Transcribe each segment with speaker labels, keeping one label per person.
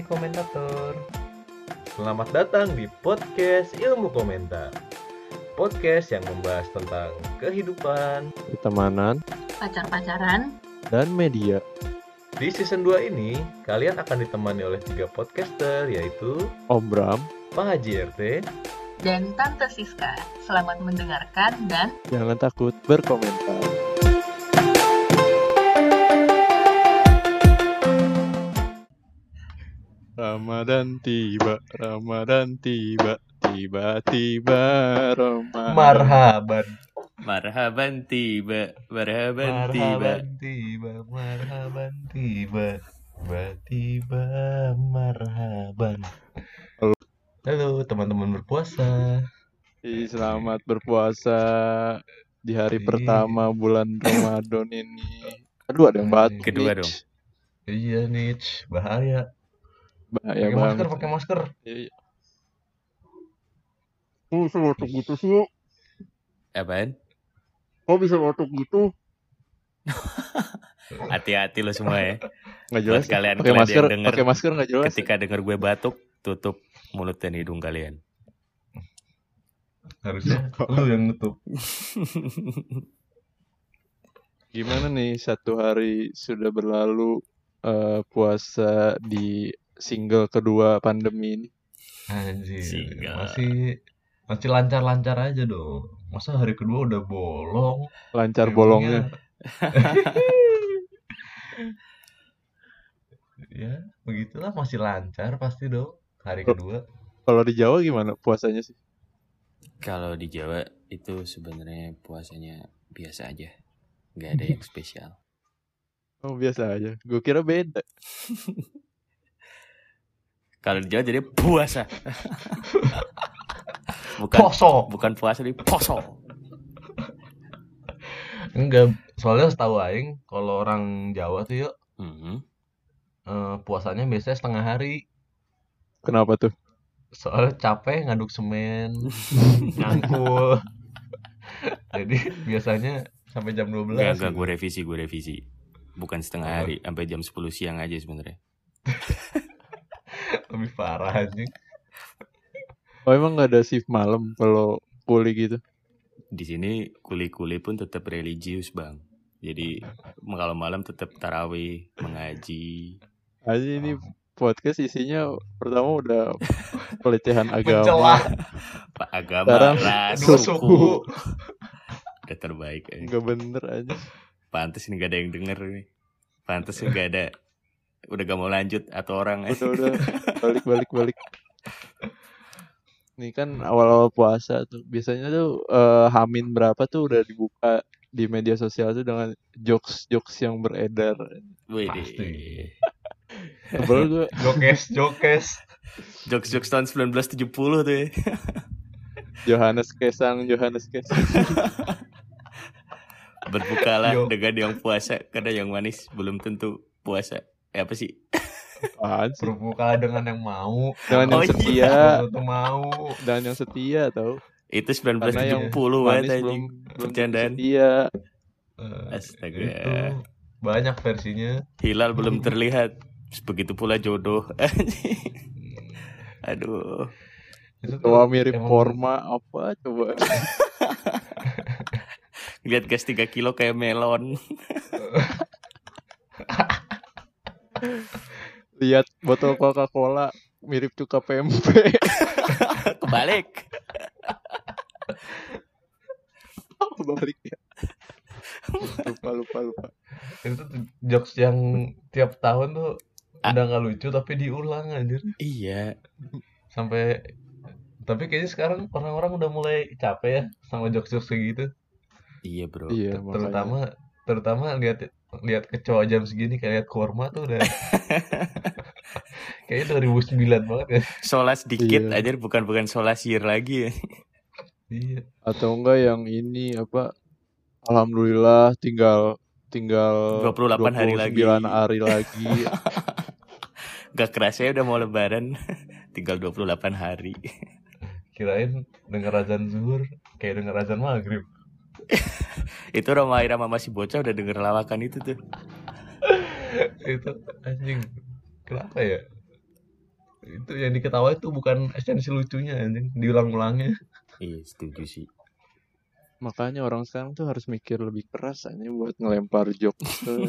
Speaker 1: Hai komentator Selamat datang di podcast Ilmu Komentar Podcast yang membahas tentang kehidupan
Speaker 2: pertemanan,
Speaker 3: pacar-pacaran,
Speaker 2: dan media.
Speaker 1: Di season 2 ini, kalian akan ditemani oleh tiga podcaster yaitu
Speaker 2: Om Bram,
Speaker 1: Pak Haji RT
Speaker 3: dan Tante Siska. Selamat mendengarkan dan
Speaker 2: jangan takut berkomentar. Ramadan tiba, Ramadan tiba, tiba-tiba Ramadan.
Speaker 1: Marhaban
Speaker 4: Marhaban tiba, marhaban tiba.
Speaker 1: Marhaban tiba Marhaban tiba Tiba-tiba Marhaban
Speaker 2: Halo.
Speaker 1: Teman-teman berpuasa
Speaker 2: selamat berpuasa di hari
Speaker 1: Ih.
Speaker 2: pertama bulan Ramadan ini. Aduh, ada yang batuk.
Speaker 4: Kedua dong.
Speaker 1: Iya nih bahaya
Speaker 2: Bahaya
Speaker 1: Pakai masker pakai masker
Speaker 2: Iya. Kok bisa batuk gitu sih?
Speaker 4: Apaan?
Speaker 2: Kok bisa batuk gitu?
Speaker 4: Hati-hati lo semua ya.
Speaker 2: Nggak jelas.
Speaker 4: Buat kalian-
Speaker 2: pakai
Speaker 4: kalian
Speaker 2: masker,
Speaker 4: denger,
Speaker 2: pakai masker nggak jelas.
Speaker 4: Ketika denger gue batuk, tutup mulut dan hidung kalian.
Speaker 1: Harusnya lu yang nutup
Speaker 2: Gimana nih satu hari sudah berlalu eh, puasa di single kedua pandemi ini?
Speaker 1: Anjir
Speaker 4: Single.
Speaker 1: Masih Masih lancar-lancar aja dong Masa hari kedua udah bolong
Speaker 2: Lancar bolongnya.
Speaker 1: Ya begitulah masih lancar pasti dong Hari kedua
Speaker 2: Kalau di Jawa gimana puasanya sih?
Speaker 4: Kalau di Jawa itu sebenarnya puasanya biasa aja. Nggak ada yang spesial.
Speaker 2: Oh biasa aja. Gue kira beda.
Speaker 4: Kalau di Jawa jadi puasa. bukan
Speaker 1: Poso
Speaker 4: bukan puasa di poso.
Speaker 1: Enggak Soalnya setahu Aing Kalau orang Jawa tuh yuk
Speaker 4: Mhm.
Speaker 1: eh, Puasanya biasanya setengah hari
Speaker 2: Kenapa tuh?
Speaker 1: soalnya capek ngaduk semen nyangkul jadi biasanya sampai jam 12
Speaker 4: Enggak, enggak, gue revisi, gue revisi. Bukan setengah hari, sampai jam 10 siang aja sebenarnya.
Speaker 1: lebih parah anjing
Speaker 2: Oh emang nggak ada shift malam kalau kuli gitu?
Speaker 4: Di sini kuli-kuli pun tetap religius, Bang. Jadi kalau malam tetap tarawih, mengaji.
Speaker 2: Aja ini podcast isinya pertama udah pelecehan agama.
Speaker 4: Pak agama,
Speaker 2: Sekarang
Speaker 4: ras, suku.
Speaker 1: suku
Speaker 4: Udah terbaik. eh.
Speaker 2: Nggak bener aja.
Speaker 4: Pantes ini gak ada yang denger nih. Pantes gak ada. Udah gak mau lanjut atau orang. eh.
Speaker 2: Udah udah balik balik balik. Ini kan awal-awal puasa tuh biasanya tuh eh, Hamin berapa tuh udah dibuka di media sosial tuh dengan jokes-jokes yang beredar.
Speaker 4: Wih,
Speaker 1: Pasti.
Speaker 2: Sebel gue
Speaker 1: jokes jokes
Speaker 4: Jokes-jokes tahun 1970 tuh ya.
Speaker 2: Johannes Kesang, Johannes Kesang.
Speaker 4: Berbukalah
Speaker 1: Yo.
Speaker 4: dengan yang puasa. Karena yang manis belum tentu puasa. Eh, apa sih?
Speaker 2: Apaan sih?
Speaker 1: berbuka dengan yang mau
Speaker 2: Dengan yang
Speaker 4: Oh, iya.
Speaker 2: setia,
Speaker 1: Belum mau
Speaker 2: dengan yang setia tau.
Speaker 4: Itu
Speaker 2: Karena yang
Speaker 4: 1970 banget anjing.
Speaker 2: belum belum
Speaker 4: Bercandaan.
Speaker 2: setia.
Speaker 1: Eh,
Speaker 4: Astaga.
Speaker 1: itu banyak versinya
Speaker 4: Hilal belum terlihat. Begitu pula jodoh. Aduh.
Speaker 1: itu
Speaker 2: Tua mirip
Speaker 1: emang-
Speaker 2: korma apa coba?
Speaker 4: Lihat gas 3 kilo kayak melon.
Speaker 2: Lihat botol Coca-Cola mirip cuka pempek.
Speaker 4: Kebalik.
Speaker 2: Balik ya. Lupa lupa lupa.
Speaker 1: itu jokes yang tiap tahun tuh
Speaker 4: Ah.
Speaker 1: udah nggak lucu tapi diulang anjir
Speaker 4: Iya.
Speaker 1: sampai tapi kayaknya sekarang orang-orang udah mulai capek ya sama jokes-jokes kayak gitu
Speaker 4: Iya, Bro.
Speaker 2: Iya, makanya.
Speaker 1: terutama terutama lihat lihat kecoa jam segini kayak lihat kurma tuh udah kayaknya 2009 banget ya
Speaker 4: Solas dikit
Speaker 2: Iya.
Speaker 4: aja bukan bukan solas year lagi ya.
Speaker 1: iya
Speaker 2: Atau enggak yang ini apa? Alhamdulillah tinggal tinggal
Speaker 4: 28 hari lagi.
Speaker 2: 29 hari lagi.
Speaker 4: Gak kerasa ya udah mau lebaran. Tinggal 28 hari.
Speaker 1: kirain denger azan zuhur kayak denger azan maghrib
Speaker 4: itu Roma Irama masih bocah udah denger lawakan itu tuh.
Speaker 1: itu anjing kenapa ya itu yang diketahui itu bukan esensi lucunya anjing diulang-ulangnya
Speaker 4: Iya, setuju sih.
Speaker 2: Makanya orang sekarang tuh harus mikir lebih keras aja buat ngelempar jokes. tuh.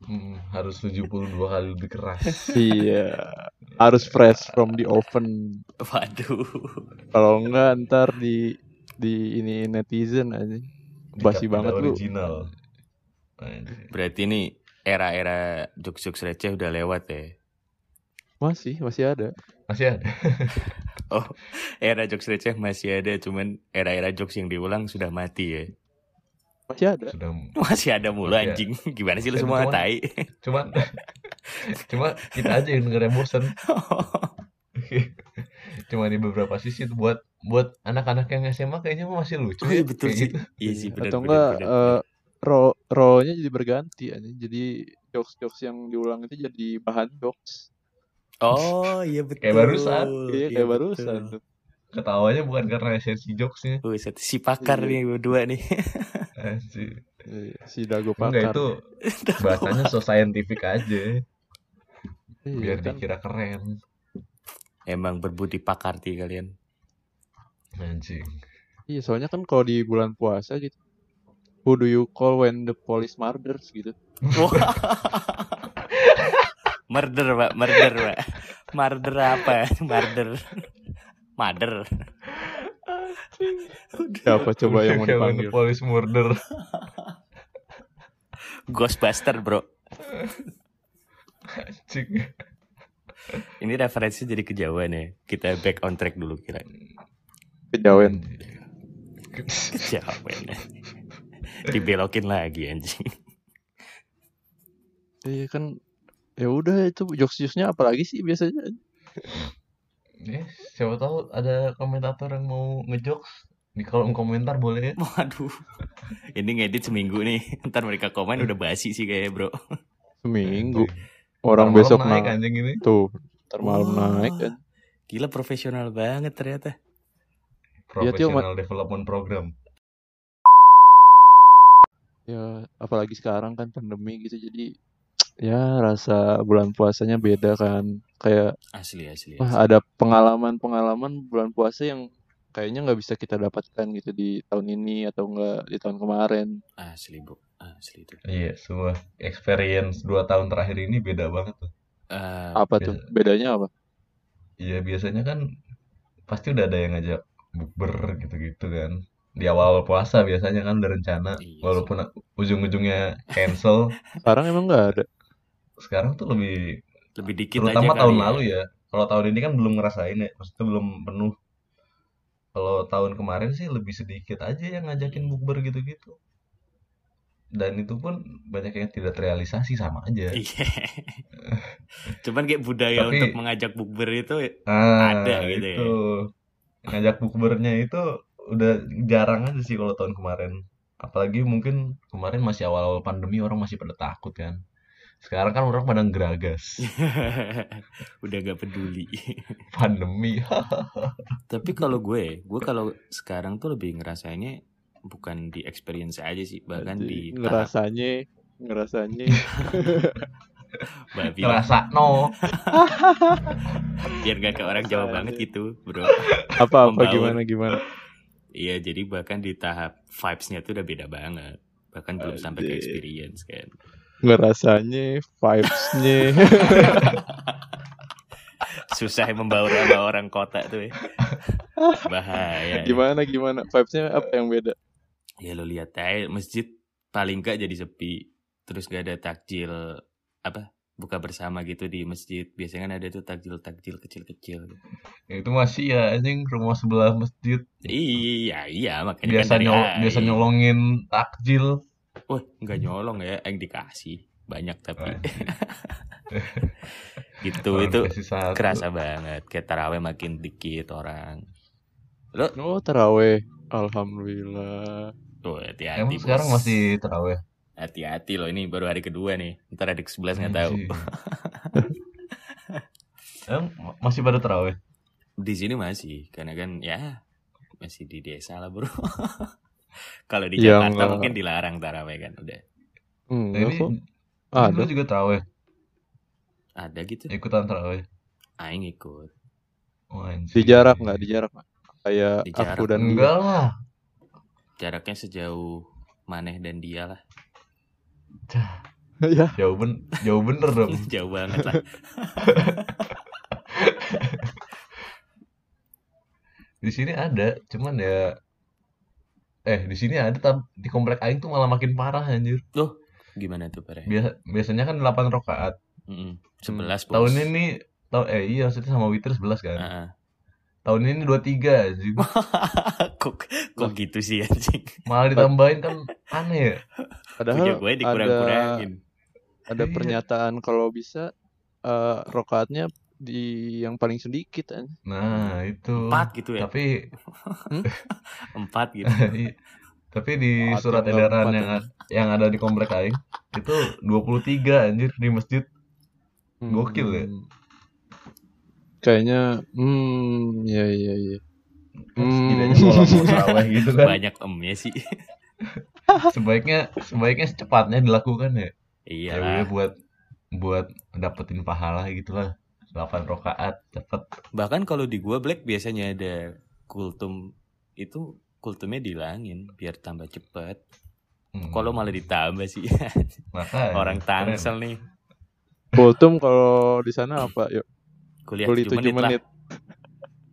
Speaker 1: Hmm, harus 72 kali lebih keras
Speaker 2: iya. Harus fresh from the oven.
Speaker 4: Waduh.
Speaker 2: Kalau enggak ntar di di ini netizen aja. Basi banget lu.
Speaker 1: original.
Speaker 4: Berarti ini era-era jokes-jokes receh udah lewat ya.
Speaker 2: Masih, masih ada.
Speaker 1: masih ada
Speaker 4: Oh, era jokes receh masih ada, cuman era-era jokes yang diulang sudah mati ya.
Speaker 2: Masih ada.
Speaker 1: sudah
Speaker 4: Masih ada mulu
Speaker 1: Masih
Speaker 4: anjing. Gimana sih lu semua
Speaker 1: cuman-
Speaker 4: tai?
Speaker 1: cuman cuma kita aja yang dengernya bosen cuma di beberapa sisi tuh buat buat anak-anak yang SMA kayaknya masih lucu
Speaker 4: Oh,
Speaker 1: ya
Speaker 4: iya betul
Speaker 1: kayak
Speaker 4: sih.
Speaker 1: gitu.
Speaker 4: Iya sih benar
Speaker 2: Atau enggak eh
Speaker 4: benar.
Speaker 2: ro role-nya jadi berganti aja. Jadi jokes-jokes yang diulang itu jadi bahan jokes.
Speaker 4: Oh, iya betul.
Speaker 1: Kayak barusan.
Speaker 2: Iya, kayak barusan
Speaker 4: betul.
Speaker 1: ketawanya bukan karena esensi jokesnya
Speaker 4: Wih, satu si pakar
Speaker 2: Iya.
Speaker 4: nih berdua nih.
Speaker 1: Anjing.
Speaker 2: Iya, Si Dago
Speaker 1: enggak
Speaker 2: Pakar.
Speaker 1: itu bahasanya so scientific aja
Speaker 2: Iya,
Speaker 1: biar
Speaker 2: kan.
Speaker 1: dikira keren
Speaker 4: Emang berbudi pakarti kalian.
Speaker 1: anjing
Speaker 2: Iya, soalnya kan kalau di bulan puasa gitu. Who do you call when the police murders gitu.
Speaker 4: murder, Pak. Murder, Pak. Murder apa? Murder. Mother.
Speaker 2: Siapa coba yang mau dipanggil?
Speaker 1: police murder
Speaker 4: Ghostbuster, Bro.
Speaker 1: anjing
Speaker 4: Ini referensi jadi kejauhan ya. Kita back on track dulu kira.
Speaker 2: Kejawen.
Speaker 4: Kejauhan. Dibelokin lagi anjing.
Speaker 2: Iya kan ya udah itu jokes-jokesnya apalagi sih biasanya
Speaker 1: Ya, siapa tahu ada komentator yang mau ngejokes di kolom komentar boleh ya.
Speaker 4: Waduh. Ini ngedit seminggu nih. Ntar mereka komen udah basi sih kayaknya, Bro.
Speaker 2: seminggu. Orang
Speaker 1: Ntar
Speaker 2: besok
Speaker 1: naik anjing ini.
Speaker 2: tuh ntar malam
Speaker 4: Wah.
Speaker 2: naik kan
Speaker 4: Gila profesional banget ternyata.
Speaker 2: Iya, Tio,
Speaker 1: Professional Development Program.
Speaker 2: ya apalagi sekarang kan pandemi gitu jadi ya rasa bulan puasanya beda kan kayak
Speaker 4: Asli asli.
Speaker 2: wah
Speaker 4: asli.
Speaker 2: ada pengalaman-pengalaman bulan puasa yang kayaknya nggak bisa kita dapatkan gitu di tahun ini atau enggak di tahun kemarin
Speaker 4: Asli, Bro. Asli itu.
Speaker 1: Iya, semua experience 2 tahun terakhir ini beda banget tuh.
Speaker 4: Eh,
Speaker 2: apa
Speaker 1: beda.
Speaker 2: tuh bedanya apa
Speaker 1: Iya, biasanya kan pasti udah ada yang ngajak bukber gitu-gitu kan. Di awal puasa biasanya kan udah rencana,
Speaker 4: Iya
Speaker 1: walaupun ujung-ujungnya cancel.
Speaker 2: sekarang emang nggak ada
Speaker 1: Sekarang tuh lebih
Speaker 4: lebih dikit
Speaker 1: terutama
Speaker 4: aja
Speaker 1: tahun
Speaker 4: kali
Speaker 1: lalu ya. Kalau tahun ini kan belum ngerasain ya, maksudnya belum penuh. Kalau tahun kemarin sih lebih sedikit aja yang ngajakin bukber gitu-gitu. Dan itu pun banyak yang tidak terrealisasi sama aja.
Speaker 4: Iya. Cuman kayak budaya
Speaker 1: Tapi-
Speaker 4: untuk mengajak bukber itu
Speaker 1: Ah,
Speaker 4: Ada gitu ya.
Speaker 1: itu. Ngajak bukbernya itu udah jarang aja sih kalau tahun kemarin. Apalagi mungkin kemarin masih awal-awal pandemi orang masih pada takut kan. Sekarang kan orang pada geragas.
Speaker 4: udah gak peduli.
Speaker 1: Pandemi.
Speaker 4: Tapi kalau gue, gue kalau sekarang tuh lebih ngerasainnya bukan di experience aja sih, bahkan di
Speaker 2: Jadi,
Speaker 4: tahap
Speaker 2: ngerasanya ngerasanya
Speaker 4: babi
Speaker 1: Ngerasa no.
Speaker 4: biar gak ke orang Jawa banget gitu, bro.
Speaker 2: apa apa
Speaker 4: Membaur.
Speaker 2: gimana gimana
Speaker 4: Iya, jadi bahkan di tahap vibes-nya tuh udah beda banget. Bahkan belum sampai ke experience kan.
Speaker 2: Ngerasanya vibes-nya
Speaker 4: Susah ya membaur sama orang kota tuh ya. Bahaya.
Speaker 2: gimana gimana vibes-nya apa yang beda
Speaker 4: Ya lo lihat aja masjid paling gak jadi sepi. Terus gak ada takjil apa buka bersama gitu di masjid. Biasanya kan ada tuh takjil-takjil kecil-kecil.
Speaker 1: Itu masih ya anjing rumah sebelah masjid.
Speaker 4: Iya, iya makanya
Speaker 1: Biasa
Speaker 4: kan
Speaker 1: nyol biasa nyolongin takjil.
Speaker 4: Wah, nggak nyolong ya, yang dikasih banyak tapi gitu
Speaker 1: Orang
Speaker 4: itu kerasa banget. Kayak taraweh makin dikit orang. Lo
Speaker 2: oh taraweh alhamdulillah
Speaker 4: tuh hati-hati.
Speaker 1: Emang sekarang masih terawih.
Speaker 4: hati-hati loh ini baru hari kedua nih. Ntar hari ke-11 nggak tahu.
Speaker 1: Ma- masih pada terawih?
Speaker 4: Di sini masih, karena kan ya masih di desa lah bro. Kalau di
Speaker 2: Ya,
Speaker 4: Jakarta
Speaker 2: enggak.
Speaker 4: mungkin dilarang taraweh kan, udah
Speaker 2: hmm,
Speaker 1: Nah, ini
Speaker 2: kok ada
Speaker 1: lu juga terawih,
Speaker 4: ada gitu.
Speaker 1: ikutan terawih.
Speaker 4: Aing ikut.
Speaker 1: Oh.
Speaker 2: Di jarak nggak? Di jarak? Kayak
Speaker 4: Di jarak.
Speaker 2: aku dan dia.
Speaker 1: Enggak lah.
Speaker 4: Jaraknya sejauh Maneh dan dia lah.
Speaker 2: ya.
Speaker 1: Jauh ben jauh bener dong.
Speaker 4: Jauh banget lah.
Speaker 1: Di sini ada, cuman ya eh di sini ada tapi di komplek aing tuh malah makin parah anjir.
Speaker 4: Gimana tuh Pare?
Speaker 1: Biasa biasanya kan 8 rakaat.
Speaker 4: Mm-mm. 11 bos.
Speaker 1: Tahun ini tahun eh iya maksudnya sama witir 11 kan.
Speaker 4: Heeh.
Speaker 1: Tahun ini 23 anjing.
Speaker 4: kok kok gitu sih anjing.
Speaker 1: Malah ditambahin kan aneh ya.
Speaker 4: Punya
Speaker 2: Padahal
Speaker 4: gue
Speaker 2: ada
Speaker 4: dikurang-kurangin.
Speaker 2: ada
Speaker 1: Iya.
Speaker 2: pernyataan kalau bisa eh rokaatnya di yang paling sedikit kan.
Speaker 1: Nah, itu.
Speaker 4: Empat gitu ya.
Speaker 1: Tapi
Speaker 4: Empat gitu.
Speaker 1: Tapi di
Speaker 2: Oh,
Speaker 1: surat edaran
Speaker 2: empat
Speaker 1: yang
Speaker 2: ya.
Speaker 1: yang ada di komplek aing itu 23 anjir di masjid. Gokil ya?
Speaker 2: Hmm. Kayaknya hmm ya ya ya. Hmm.
Speaker 1: gitu kan.
Speaker 4: Banyak emnya sih.
Speaker 1: Sebaiknya sebaiknya secepatnya dilakukan ya.
Speaker 4: Iya
Speaker 1: Ya buat buat dapetin pahala gitu lah. 8 rakaat cepet.
Speaker 4: Bahkan kalau di gua Black biasanya ada kultum itu kultumnya dihilangin biar tambah cepet.
Speaker 1: Hmm.
Speaker 4: Kalau malah ditambah sih.
Speaker 1: Makanya,
Speaker 4: Orang
Speaker 1: keren.
Speaker 4: tangsel nih.
Speaker 2: Kultum kalau di sana apa? Yuk,
Speaker 4: Kuliah
Speaker 2: kuli
Speaker 4: 7
Speaker 2: 7
Speaker 4: menit,
Speaker 2: menit.
Speaker 4: lah.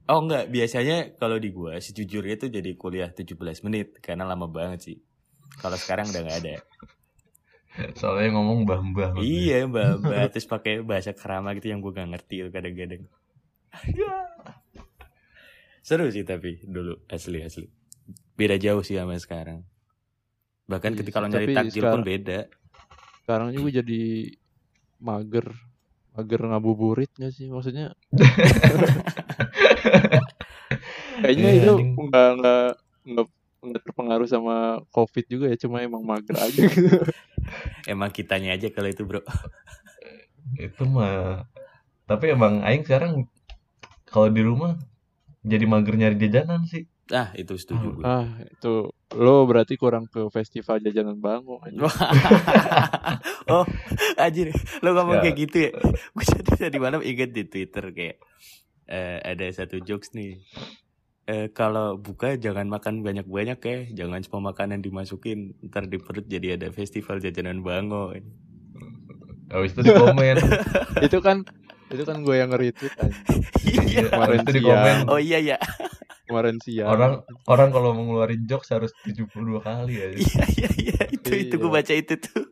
Speaker 4: Oh enggak, biasanya kalau di gua sejujurnya tuh jadi kuliah 17 menit karena lama banget sih. Kalau sekarang udah nggak ada.
Speaker 1: Soalnya ngomong mbah-mbah.
Speaker 4: Iya, mbak, mbak. Terus pakai bahasa kerama gitu yang gue gak ngerti tuh kadang-kadang. Seru sih tapi dulu asli asli. Beda jauh sih sama sekarang. Bahkan
Speaker 2: Iya
Speaker 4: ketika kalau
Speaker 2: sih,
Speaker 4: nyari takjil pun
Speaker 2: sekarang-
Speaker 4: beda.
Speaker 2: Sekarang juga jadi mager mager ngabuburit gak sih maksudnya? Kayaknya
Speaker 1: Iya,
Speaker 2: itu nggak nggak nggak nggak terpengaruh sama covid juga ya cuma emang mager aja gitu.
Speaker 4: Emang kitanya aja kalau itu bro.
Speaker 1: itu mah tapi emang aing sekarang kalau di rumah jadi mager nyari jajanan sih
Speaker 4: Ah itu setuju gue.
Speaker 2: ah itu lo berarti kurang ke festival jajanan bango aja.
Speaker 4: oh anjir lo ngomong
Speaker 1: Ya.
Speaker 4: kayak gitu ya gue jadi tadi malam inget di twitter kayak eh, ada satu jokes nih eh, kalau buka jangan makan banyak-banyak ya. Jangan semua makanan dimasukin ntar di perut jadi ada festival jajanan bango.
Speaker 1: Habis itu di komen.
Speaker 2: Itu kan itu kan gue yang nge-retweet anjing.
Speaker 4: iya.
Speaker 1: Habis itu di komen.
Speaker 4: Oh iya ya
Speaker 2: kemarin siang.
Speaker 1: Orang orang kalau mau ngeluarin jokes harus 72 kali ya.
Speaker 4: Iya iya iya. Itu itu gue
Speaker 2: Iya.
Speaker 4: baca itu tuh.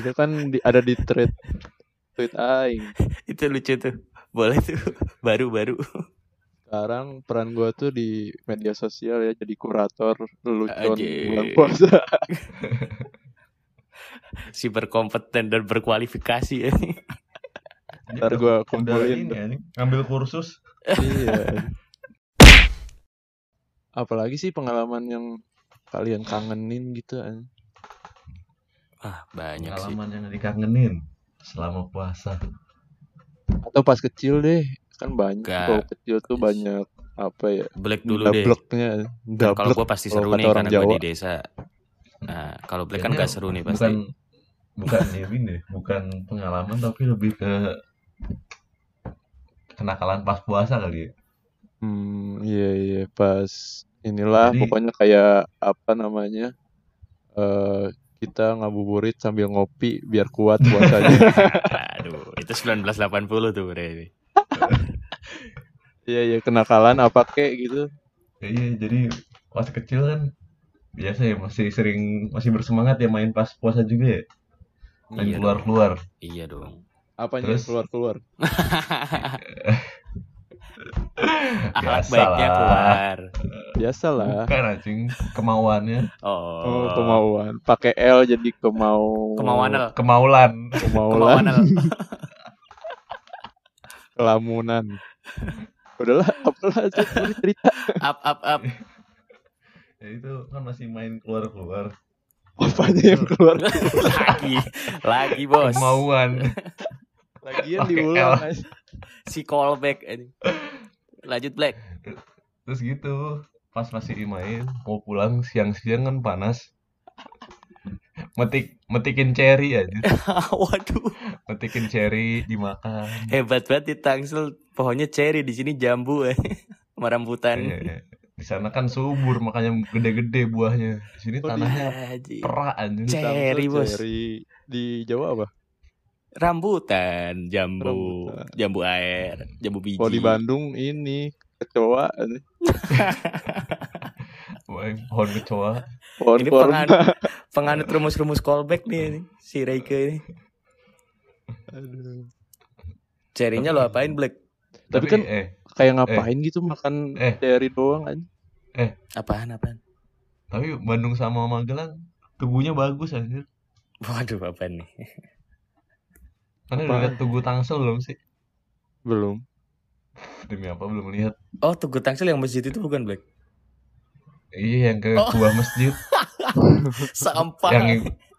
Speaker 2: Itu kan di, ada di thread tweet aing.
Speaker 4: Itu lucu tuh. Boleh tuh. Baru baru
Speaker 2: sekarang peran gue tuh di media sosial ya jadi kurator lelucon bulan puasa.
Speaker 4: Si berkompeten dan berkualifikasi ya.
Speaker 2: Ntar gue kumpulin
Speaker 1: anjing, ngambil kursus.
Speaker 2: Iya. Apalagi sih pengalaman yang kalian kangenin gitu an
Speaker 4: ah banyak sih.
Speaker 1: Pengalaman yang dikangenin selama puasa.
Speaker 2: Atau pas kecil deh kan banyak kalau kecil tuh banyak apa ya
Speaker 4: Black dulu deh
Speaker 2: dableknya
Speaker 4: Kan kalau gue pasti seru nih
Speaker 2: orang
Speaker 4: karena gue di desa. Nah, kalau Black kan gak seru nih pasti.
Speaker 1: bukan bukan ini bukan pengalaman tapi lebih ke kenakalan pas puasa kali ya
Speaker 2: Hmm, iya iya pas inilah
Speaker 1: Jadi-
Speaker 2: pokoknya kayak apa namanya eh kita ngabuburit sambil ngopi biar kuat puasanya.
Speaker 4: Aduh, itu 1980 tuh bre ini.
Speaker 2: Iya iya kenakalan apa kek gitu.
Speaker 1: iya jadi pas kecil kan biasa ya masih sering masih bersemangat ya main pas puasa juga ya main
Speaker 4: Iya
Speaker 1: keluar
Speaker 4: dong.
Speaker 1: keluar
Speaker 4: Iya dong.
Speaker 2: Apanya yang
Speaker 1: Terus?
Speaker 2: keluar-keluar?
Speaker 4: Akhlak
Speaker 1: Biasa
Speaker 4: baiknya keluar.
Speaker 2: Biasalah.
Speaker 1: bukan anjing kemauannya
Speaker 4: Oh.
Speaker 2: Oh, kemauan. Pakai L jadi kemau
Speaker 4: Kemauan L.
Speaker 1: kemaulan
Speaker 2: kemaulan,
Speaker 4: Kemauan L.
Speaker 2: kelamunan. Udahlah, apalah cerita cerita.
Speaker 4: Up up up.
Speaker 1: ya itu kan masih main keluar keluar
Speaker 2: Apanya yang keluar?
Speaker 4: lagi. Lagi, Bos.
Speaker 1: kemauan
Speaker 2: Lagian diulang.
Speaker 4: Si callback ini. Lanjut Black.
Speaker 1: terus gitu pas masih main mau pulang siang-siang kan panas metik metikin cherry aja
Speaker 4: Waduh,
Speaker 1: metikin cherry dimakan
Speaker 4: hebat banget di Tangsel. Pohonnya cherry di sini jambu eh. Sama rambutan.
Speaker 1: Iya, iya. di sana kan subur makanya gede-gede buahnya di sini
Speaker 2: Oh,
Speaker 1: tanahnya
Speaker 4: Haji.
Speaker 1: perak anjing
Speaker 4: Cherry, bos.
Speaker 2: cherry. Di Jawa apa?
Speaker 4: Rambutan, jambu,
Speaker 2: Rambutan.
Speaker 4: jambu air, jambu biji.
Speaker 2: Kalau di Bandung ini kecoa.
Speaker 1: Wah, pohon kecoa
Speaker 2: pohon
Speaker 4: Ini
Speaker 2: kurma.
Speaker 4: penganut, penganut rumus-rumus callback nih si Reike ini.
Speaker 2: Aduh.
Speaker 4: Cherry-nya lo apain Black?
Speaker 2: Tapi kan
Speaker 1: eh
Speaker 2: kayak ngapain gitu makan
Speaker 1: Eh.
Speaker 2: cherry doang aja.
Speaker 4: Apaan apaan?
Speaker 1: tapi Bandung sama Magelang tugunya bagus anjir
Speaker 4: Waduh apaan nih?
Speaker 2: Apa?
Speaker 1: udah lihat tugu Tangsel belum sih
Speaker 2: Belum.
Speaker 1: demi apa belum lihat
Speaker 4: Oh Tugu Tangsel yang masjid itu bukan Black?
Speaker 1: Iya yang ke
Speaker 4: Oh.
Speaker 1: sebuah masjid
Speaker 4: Sampah.
Speaker 1: yang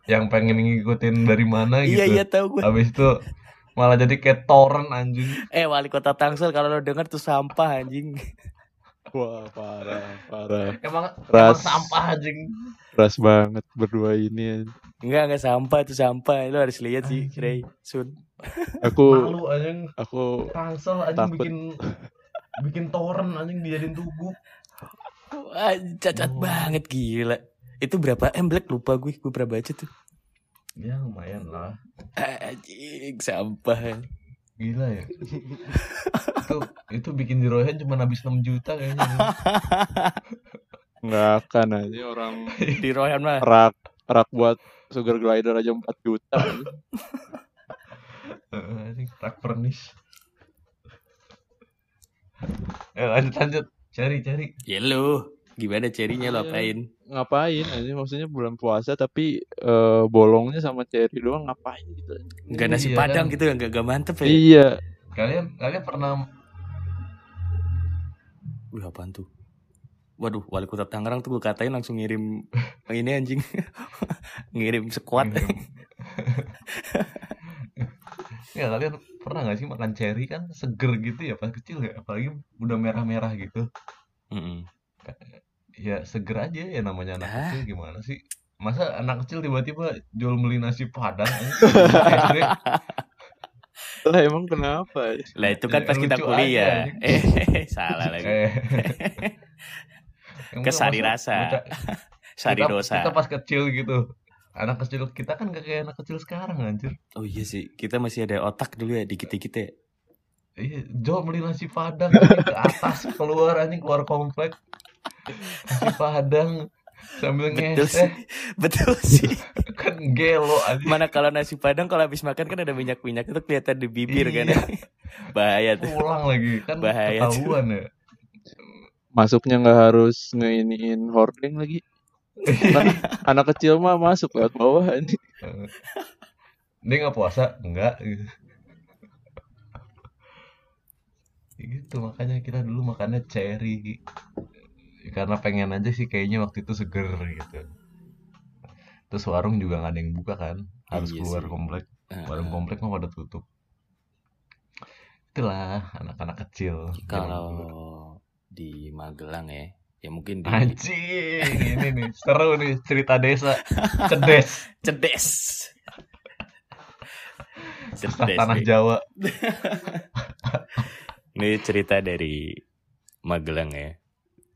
Speaker 1: yang pengen ngikutin dari mana gitu
Speaker 4: Iya iya tahu gue.
Speaker 1: habis itu malah jadi kayak torrent anjing
Speaker 4: Eh wali kota Tangsel kalau lo denger tuh sampah anjing.
Speaker 2: Wah, parah, parah.
Speaker 1: emang emang
Speaker 2: Ras.
Speaker 1: sampah anjing
Speaker 2: Keras banget berdua ini.
Speaker 4: Enggak enggak sampah itu sampah. Lo harus lihat sih Rey Sun.
Speaker 2: Aku
Speaker 1: malu anjing
Speaker 2: aku
Speaker 1: Tangsel anjing
Speaker 2: Takut.
Speaker 1: bikin bikin torrent anjing dijadiin tugu
Speaker 4: Wah, cacat
Speaker 1: Oh.
Speaker 4: banget gila. Itu berapa M Black lupa gue. Gue pernah baca tuh.
Speaker 1: ya lumayan lah
Speaker 4: Anjing sampah.
Speaker 1: gila ya itu itu bikin jeroen cuma habis 6 juta kayaknya
Speaker 2: nggak akan aja orang
Speaker 4: Di Royan mah.
Speaker 2: rak rak buat sugar glider aja 4 juta.
Speaker 1: Heeh, anjing rak furnish eh lanjut lanjut cari cari
Speaker 4: Ya lu. Gimana cherry-nya lo
Speaker 2: Iya.
Speaker 4: apain?
Speaker 2: ngapain aja maksudnya bulan puasa tapi eh, bolongnya sama cherry doang ngapain gitu.
Speaker 4: Enggak nasi
Speaker 1: Iya,
Speaker 4: padang
Speaker 1: kan.
Speaker 4: gitu enggak enggak mantep ya.
Speaker 2: Iya.
Speaker 1: kalian kalian pernah
Speaker 4: Wih apaan tuh? Waduh, wali kota Tangerang tuh gue katain langsung ngirim ini anjing. ngirim squad.
Speaker 1: ya kalian pernah nggak sih makan cherry kan seger gitu ya pas kecil ya apalagi udah merah-merah gitu
Speaker 4: Mm-mm.
Speaker 1: ya seger aja ya namanya anak
Speaker 4: Ah.
Speaker 1: kecil gimana sih masa anak kecil tiba-tiba jual beli nasi padang
Speaker 2: Lah emang kenapa?
Speaker 4: Lah itu kan
Speaker 1: Ya,
Speaker 4: pas kita kuliah.
Speaker 1: aja,
Speaker 4: Eh, salah lagi.
Speaker 1: eh
Speaker 4: Kesari rasa. Sari
Speaker 1: kita,
Speaker 4: dosa.
Speaker 1: kita pas kecil gitu anak kecil kita kan gak kayak anak kecil sekarang anjir
Speaker 4: Oh iya sih, kita masih ada otak dulu ya dikit-dikit ya.
Speaker 1: iya jual beli nasi padang ke atas keluar anjing keluar komplek nasi padang sambil
Speaker 4: Betul
Speaker 1: ngeseh
Speaker 4: sih. Betul sih.
Speaker 1: kan gelo anjing
Speaker 4: Mana kalau nasi padang kalau habis makan kan ada minyak-minyak itu kelihatan di bibir kan.
Speaker 1: Iya.
Speaker 4: Bahaya tuh.
Speaker 1: pulang lagi kan
Speaker 4: Bahaya tuh.
Speaker 2: Iya.
Speaker 1: ketahuan ya
Speaker 2: Masuknya nggak harus ngeiniin hording lagi. Anak, kecil mah masuk lewat bawah ini.
Speaker 1: dia nggak puasa enggak gitu. Ya gitu makanya kita dulu makannya cherry karena pengen aja sih kayaknya waktu itu seger gitu terus warung juga nggak ada yang buka kan harus
Speaker 4: Iya
Speaker 1: keluar
Speaker 4: sih.
Speaker 1: komplek warung komplek mah pada tutup itulah anak-anak kecil.
Speaker 4: Kalau di Magelang ya, ya mungkin di
Speaker 1: anjing ini nih seru nih cerita desa cedes
Speaker 4: cedes.
Speaker 1: Kisah
Speaker 4: Cedes.
Speaker 1: tanah
Speaker 4: nih.
Speaker 1: Jawa
Speaker 4: Ini cerita dari Magelang ya.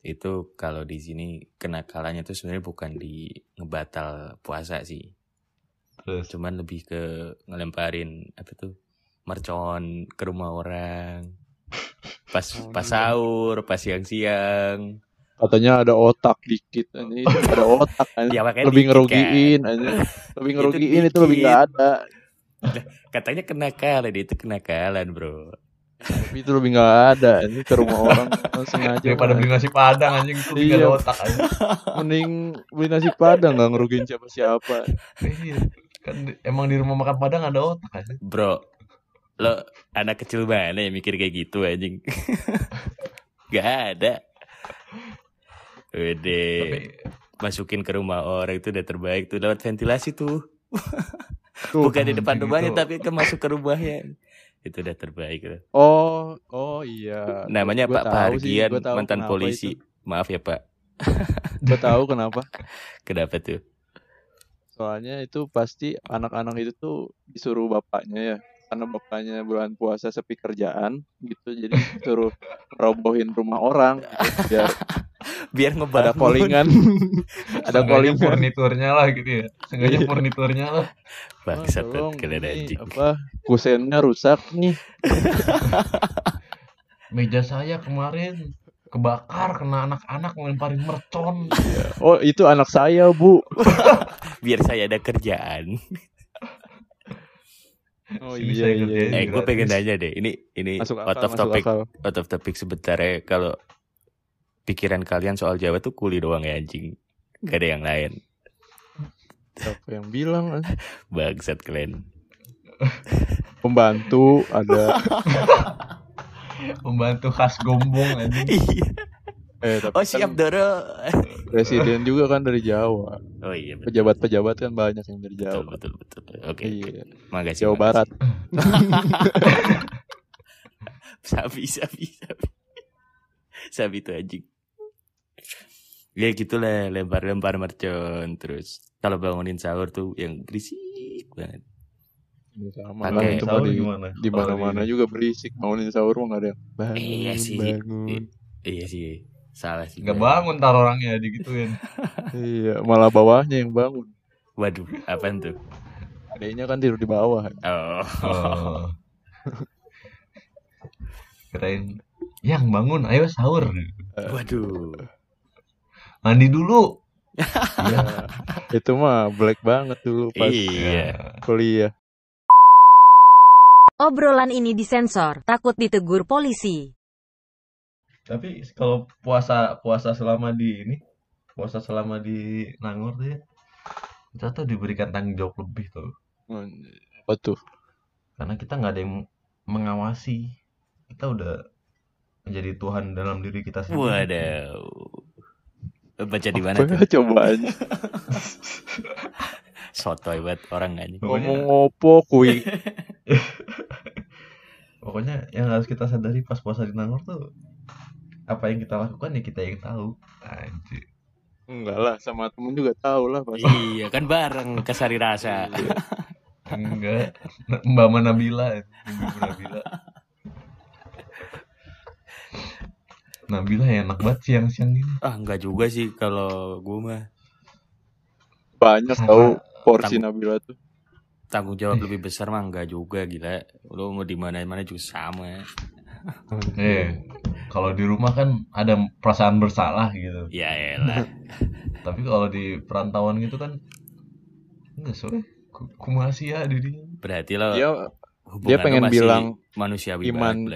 Speaker 4: Itu kalau di sini kenakalannya tuh sebenarnya bukan di ngebatal puasa sih.
Speaker 1: terus
Speaker 4: Cuman lebih ke ngelemparin apa tuh? Mercon ke rumah orang. Pas
Speaker 2: Oh,
Speaker 4: pas
Speaker 2: iya.
Speaker 4: sahur, pas siang-siang.
Speaker 2: Katanya ada otak dikit ini ada otak.
Speaker 4: Ya
Speaker 2: lebih
Speaker 4: dikit,
Speaker 2: ngerugiin aja. Lebih ngerugiin itu, lebih nggak ada.
Speaker 4: Katanya kenakalan itu kenakalan, Bro.
Speaker 2: Tapi itu lebih nggak ada. Ini ke rumah orang sengaja.
Speaker 1: daripada beli nasi padang anjing itu
Speaker 2: Iya.
Speaker 1: otak anjing
Speaker 2: Mending beli nasi padang nggak ngerugiin siapa-siapa.
Speaker 1: Iya. kan emang di rumah makan padang ada otak anjing
Speaker 4: Bro, lo anak kecil mana yang mikir kayak gitu anjing? Gak ada.
Speaker 1: Tapi
Speaker 4: masukin ke rumah orang itu udah terbaik tuh lewat ventilasi tuh.
Speaker 2: Tuh.
Speaker 4: Bukan di depan
Speaker 1: anjing
Speaker 4: rumahnya
Speaker 1: itu.
Speaker 4: tapi ke masuk ke rumahnya. Itu udah terbaik tuh.
Speaker 2: Oh, oh iya.
Speaker 4: Namanya
Speaker 2: Gua
Speaker 4: Pak
Speaker 2: tahu
Speaker 4: mantan polisi.
Speaker 2: itu.
Speaker 4: Maaf ya Pak,
Speaker 2: Gue tahu kenapa.
Speaker 4: kenapa tuh?
Speaker 2: Soalnya itu pasti anak-anak itu tuh disuruh bapaknya ya. Karena bapaknya bulan puasa sepi kerjaan gitu. Jadi disuruh robohin rumah orang gitu, biar
Speaker 4: Biar
Speaker 2: ada
Speaker 4: ngebangun.
Speaker 2: callingan. ada callingan.
Speaker 1: furniturnya lah gitu ya. Seenggaknya
Speaker 2: Iya.
Speaker 1: furniturnya lah.
Speaker 4: Bangsat kalian anjing.
Speaker 2: apa kusennya rusak nih.
Speaker 1: Meja saya kemarin kebakar kena anak-anak ngelemparin mercon.
Speaker 2: Oh, itu anak saya, Bu.
Speaker 4: Biar saya ada kerjaan.
Speaker 2: Oh iya
Speaker 1: saya
Speaker 2: iya. iya.
Speaker 4: Eh, gue pengen nanya deh. Ini ini
Speaker 2: Masuk
Speaker 4: out
Speaker 2: akal,
Speaker 4: of
Speaker 2: masuk
Speaker 4: topic,
Speaker 2: akal.
Speaker 4: out of topic sebentar ya. Kalau pikiran kalian soal Jawa tuh kuli doang ya anjing. Gak ada yang lain.
Speaker 2: Siapa yang bilang?
Speaker 4: Bangsat kalian.
Speaker 2: Pembantu ada
Speaker 1: Pembantu khas gombong anjing.
Speaker 4: Iya.
Speaker 2: Eh tapi
Speaker 4: Oh
Speaker 2: kan
Speaker 4: siap Doro.
Speaker 2: presiden juga kan dari Jawa.
Speaker 4: Oh iya.
Speaker 2: Pejabat-pejabat kan banyak yang dari Jawa.
Speaker 4: betul betul. Oke.
Speaker 2: Iya.
Speaker 4: Makasih.
Speaker 2: Jawa
Speaker 4: makasih.
Speaker 2: Barat.
Speaker 4: sabi sabi sabi. Sabi itu anjing. Ya gitulah lempar-lempar mercon terus kalau bangunin sahur tuh yang berisik banget.
Speaker 2: Ini sama
Speaker 4: Pakai
Speaker 2: lah
Speaker 1: sahur
Speaker 2: di,
Speaker 1: gimana?
Speaker 2: di mana-mana juga berisik. Bangunin sahur mah nggak ada yang bangun,
Speaker 4: Iya sih.
Speaker 2: bangun.
Speaker 4: Iya sih. Salah sih.
Speaker 1: Nggak
Speaker 4: gua.
Speaker 1: bangun tar orangnya digituin.
Speaker 2: Iya, malah bawahnya yang bangun.
Speaker 4: Waduh, apaan tuh?
Speaker 2: Adanya kan tidur di bawah.
Speaker 4: Oh.
Speaker 1: Oh. Kirain yang bangun ayo sahur.
Speaker 4: Waduh.
Speaker 1: Mandi dulu.
Speaker 2: Iya. itu mah black banget dulu pas
Speaker 4: Iya.
Speaker 2: kuliah.
Speaker 5: Obrolan ini disensor, takut ditegur polisi.
Speaker 1: Tapi kalau puasa puasa selama di ini, puasa selama di Nangor tuh ya, kita tuh diberikan tanggung jawab lebih tuh.
Speaker 2: Apa tuh?
Speaker 1: Karena kita nggak ada yang mengawasi. Kita udah menjadi Tuhan dalam diri kita sendiri.
Speaker 4: Waduh. Baca di mana tuh?
Speaker 2: ya cobaan?
Speaker 4: Sotoy banget orang kan.
Speaker 2: Ngomong ngopo kui.
Speaker 1: Pokoknya yang harus kita sadari pas puasa di Nangor tuh apa yang kita lakukan ya kita yang tahu. Anjir.
Speaker 2: Enggak lah, sama temen juga tahu lah pasti.
Speaker 4: iya, kan bareng ke Sari Rasa.
Speaker 1: Enggak. Mbak Nabila, Ibu Nabila. Nabila ya enak banget siang-siang gini.
Speaker 4: Ah, enggak juga sih kalau gue mah
Speaker 2: Banyak
Speaker 1: Sama-
Speaker 2: tahu porsi
Speaker 4: Tam-
Speaker 2: Nabila tuh.
Speaker 4: tanggung jawab lebih besar mah enggak juga gila. Lu mau di mana-mana juga sama.
Speaker 1: Eh, kalau di rumah kan ada perasaan bersalah gitu.
Speaker 4: Ya elah.
Speaker 1: Tapi kalau di perantauan gitu kan enggak ku- kumasi ya dirinya.
Speaker 4: Berarti lo
Speaker 2: Dia
Speaker 4: hubungan
Speaker 2: dia pengen
Speaker 4: masih
Speaker 2: bilang
Speaker 4: manusiawi
Speaker 2: iman-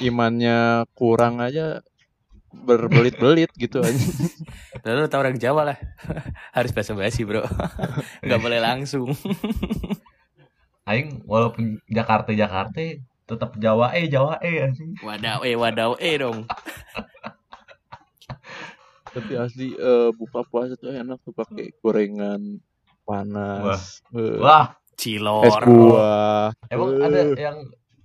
Speaker 2: imannya kurang aja berbelit-belit gitu aja.
Speaker 4: Lalu tau orang Jawa lah. Harus bahasa basi, Bro. Enggak boleh langsung.
Speaker 1: Aing walaupun Jakarta Jakarta tetap Jawa eh Jawa eh anjing.
Speaker 4: Wadaw eh, wadaw eh dong.
Speaker 2: Tapi asli eh, buka puasa tuh enak tuh pakai gorengan panas. Eh,
Speaker 1: Wah,
Speaker 4: Cilor.
Speaker 2: es buah.
Speaker 1: emang
Speaker 2: Eh,
Speaker 1: ada yang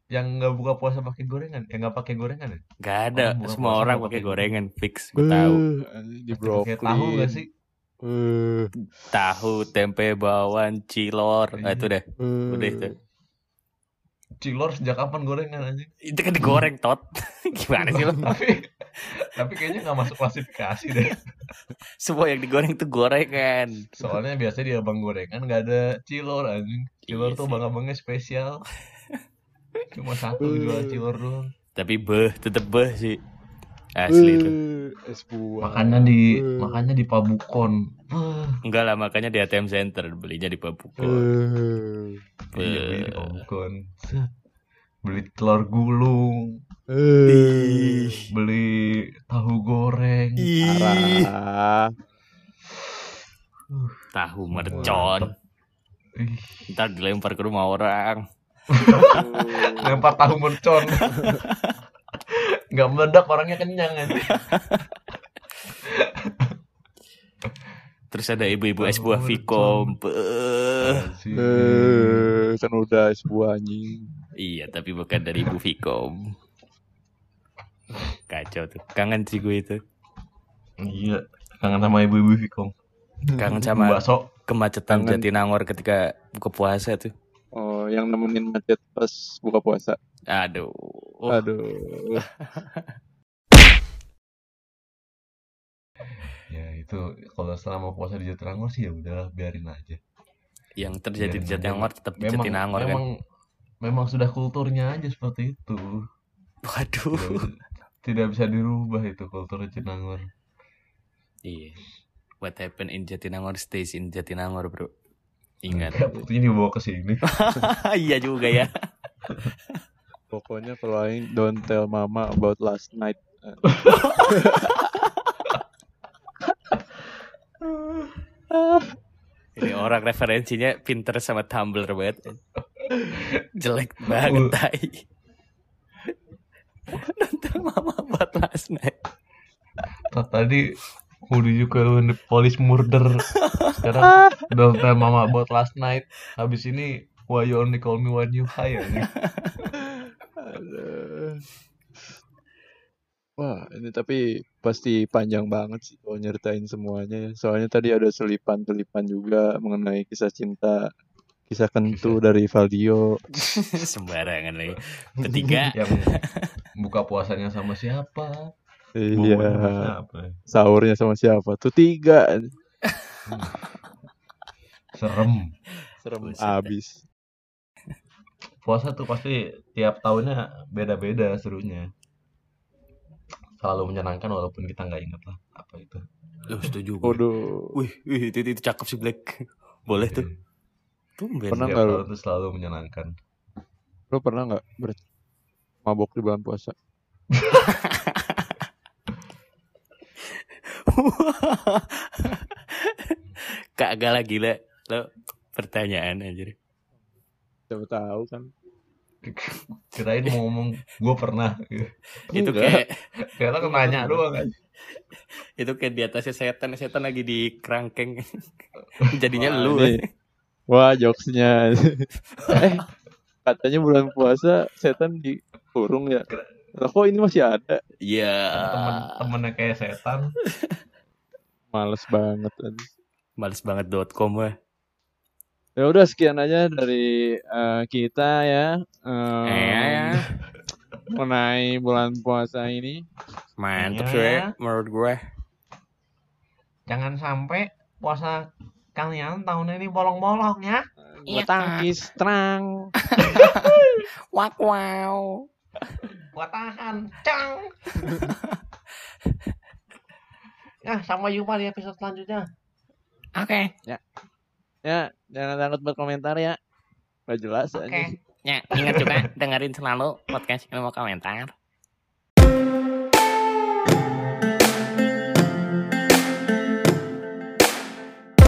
Speaker 1: yang nggak buka puasa pakai gorengan? Yang nggak pakai gorengan ya?
Speaker 4: Gak ada.
Speaker 1: Orang
Speaker 4: Semua orang pakai gorengan fix. Gue tahu.
Speaker 2: eh, anjing di
Speaker 1: Pakai tahu
Speaker 2: brokoli.
Speaker 1: nggak sih?
Speaker 2: Eh,
Speaker 4: Tahu, tempe, bawang, cilor. Nah, itu deh.
Speaker 2: eh.
Speaker 4: Udah itu.
Speaker 1: Cilor sejak kapan gorengan anjing?
Speaker 4: Itu kan digoreng tot. Gimana sih lo?
Speaker 1: tapi tapi kayaknya nggak masuk klasifikasi deh.
Speaker 4: Semua yang digoreng tuh gorengan.
Speaker 1: Soalnya biasanya di abang gorengan nggak ada cilor anjing. Cilor
Speaker 4: Iya
Speaker 1: tuh
Speaker 4: sih.
Speaker 1: abang-abangnya spesial. Cuma satu jual cilor doang.
Speaker 4: Tapi beh, tetep beh sih. Asli itu.
Speaker 2: Eh, es buah.
Speaker 1: Makannya di
Speaker 2: Eh.
Speaker 1: makannya di Pabukon. Ah,
Speaker 4: Enggak lah, makanya di ATM Center. Belinya di Pabuko.
Speaker 2: Eh.
Speaker 1: iya beli di. Pabukon. Beli telur gulung,
Speaker 2: Eh.
Speaker 1: beli tahu goreng.
Speaker 4: Tahu mercon.
Speaker 1: Ih,
Speaker 4: Ntar dilempar ke rumah orang.
Speaker 1: lempar tahu mercon. Nggak meledak orangnya kenyang aja.
Speaker 4: Terus ada ibu-ibu es buah.
Speaker 1: Asik.
Speaker 2: Eh, kan udah es buah anjing.
Speaker 4: Iya, tapi bukan dari ibu Vicom. Kacau tuh. Kangen sih gue itu.
Speaker 1: Iya, kangen sama ibu-ibu Vicom.
Speaker 4: Kangen sama
Speaker 1: bakso.
Speaker 4: kemacetan
Speaker 2: Jangan-
Speaker 4: Jatinangor ketika buka puasa tuh.
Speaker 2: Oh, yang nemenin macet pas buka puasa.
Speaker 4: Aduh.
Speaker 2: Aduh.
Speaker 1: Ya itu kalau selama puasa di Jatinangor sih ya udahlah biarin aja.
Speaker 4: Yang terjadi di
Speaker 1: Biarin aja.
Speaker 4: Jatinangor tetap di
Speaker 1: Memang
Speaker 4: Jatinangor kan.
Speaker 1: memang memang sudah kulturnya aja seperti itu.
Speaker 4: Waduh.
Speaker 1: Tidak, bisa- tidak bisa dirubah itu kultur Jatinangor.
Speaker 4: Iya. What happened in Jatinangor stays in Jatinangor, Bro. Ingat.
Speaker 1: Ya, buktinya dibawa ke sini.
Speaker 4: iya juga ya.
Speaker 2: Pokoknya kalau aing don't tell mama about last night.
Speaker 4: Ini orang referensinya pinter sama Tumblr banget. Jelek banget tai. Nonton mama buat last night.
Speaker 1: Tadi udah juga the police murder. Sekarang don't tell mama about last night. Habis ini why you only call me when you high anjing.
Speaker 2: Wah, ini tapi pasti panjang banget sih kalau nyeritain semuanya ya. Soalnya tadi ada selipan-selipan juga mengenai kisah cinta, kisah kentu dari Valdio.
Speaker 4: Sembarangan lagi. Ketiga.
Speaker 1: Yang buka puasanya sama siapa?
Speaker 2: Iya,
Speaker 1: sama siapa?
Speaker 2: sahurnya sama siapa? Tuh tiga.
Speaker 1: Serem.
Speaker 2: Serem abis.
Speaker 1: Puasa tuh pasti tiap tahunnya beda-beda serunya. Selalu menyenangkan walaupun kita nggak inget lah apa itu.
Speaker 4: Lu setuju gue.
Speaker 2: Waduh.
Speaker 4: Wih, wih itu, itu cakep sih Black. Boleh tuh. Tumben.
Speaker 2: Pernah
Speaker 1: Tiap
Speaker 2: nggak
Speaker 1: tahun tuh selalu menyenangkan.
Speaker 2: Lo pernah nggak ber- mabok di bulan puasa?
Speaker 4: Kagak lah gila. Lo pertanyaan aja.
Speaker 2: Siapa tahu kan.
Speaker 1: Kirain mau ngomong gue pernah.
Speaker 4: Itu kayak
Speaker 1: Kira kan nanya doang kan.
Speaker 4: itu kayak di atasnya setan, setan lagi di kerangkeng. Jadinya
Speaker 1: Wah,
Speaker 4: lu.
Speaker 2: ini. Wah, jokesnya. eh, katanya bulan puasa setan dikurung ya. Lah kok ini masih ada?
Speaker 4: Iya.
Speaker 1: Temen-temennya kayak setan.
Speaker 2: Males banget.
Speaker 4: Males banget .com wah.
Speaker 2: Ya udah sekian aja dari eh, kita ya. Em,
Speaker 4: Eh,
Speaker 2: mengenai bulan puasa ini.
Speaker 4: mantep
Speaker 1: Iya,
Speaker 4: sih
Speaker 1: ya.
Speaker 4: menurut gue.
Speaker 1: Jangan sampai puasa kalian tahun ini bolong-bolong ya.
Speaker 2: Gua
Speaker 4: Iya,
Speaker 2: tangkis terang.
Speaker 4: Wak wow.
Speaker 1: Gua tahan. Cang. ya, sampai jumpa di episode selanjutnya.
Speaker 4: Oke.
Speaker 2: Ya, jangan takut berkomentar ya. Gak jelas
Speaker 1: Oke.
Speaker 2: aja.
Speaker 4: Ya, ingat juga dengerin selalu podcast ilmu komentar.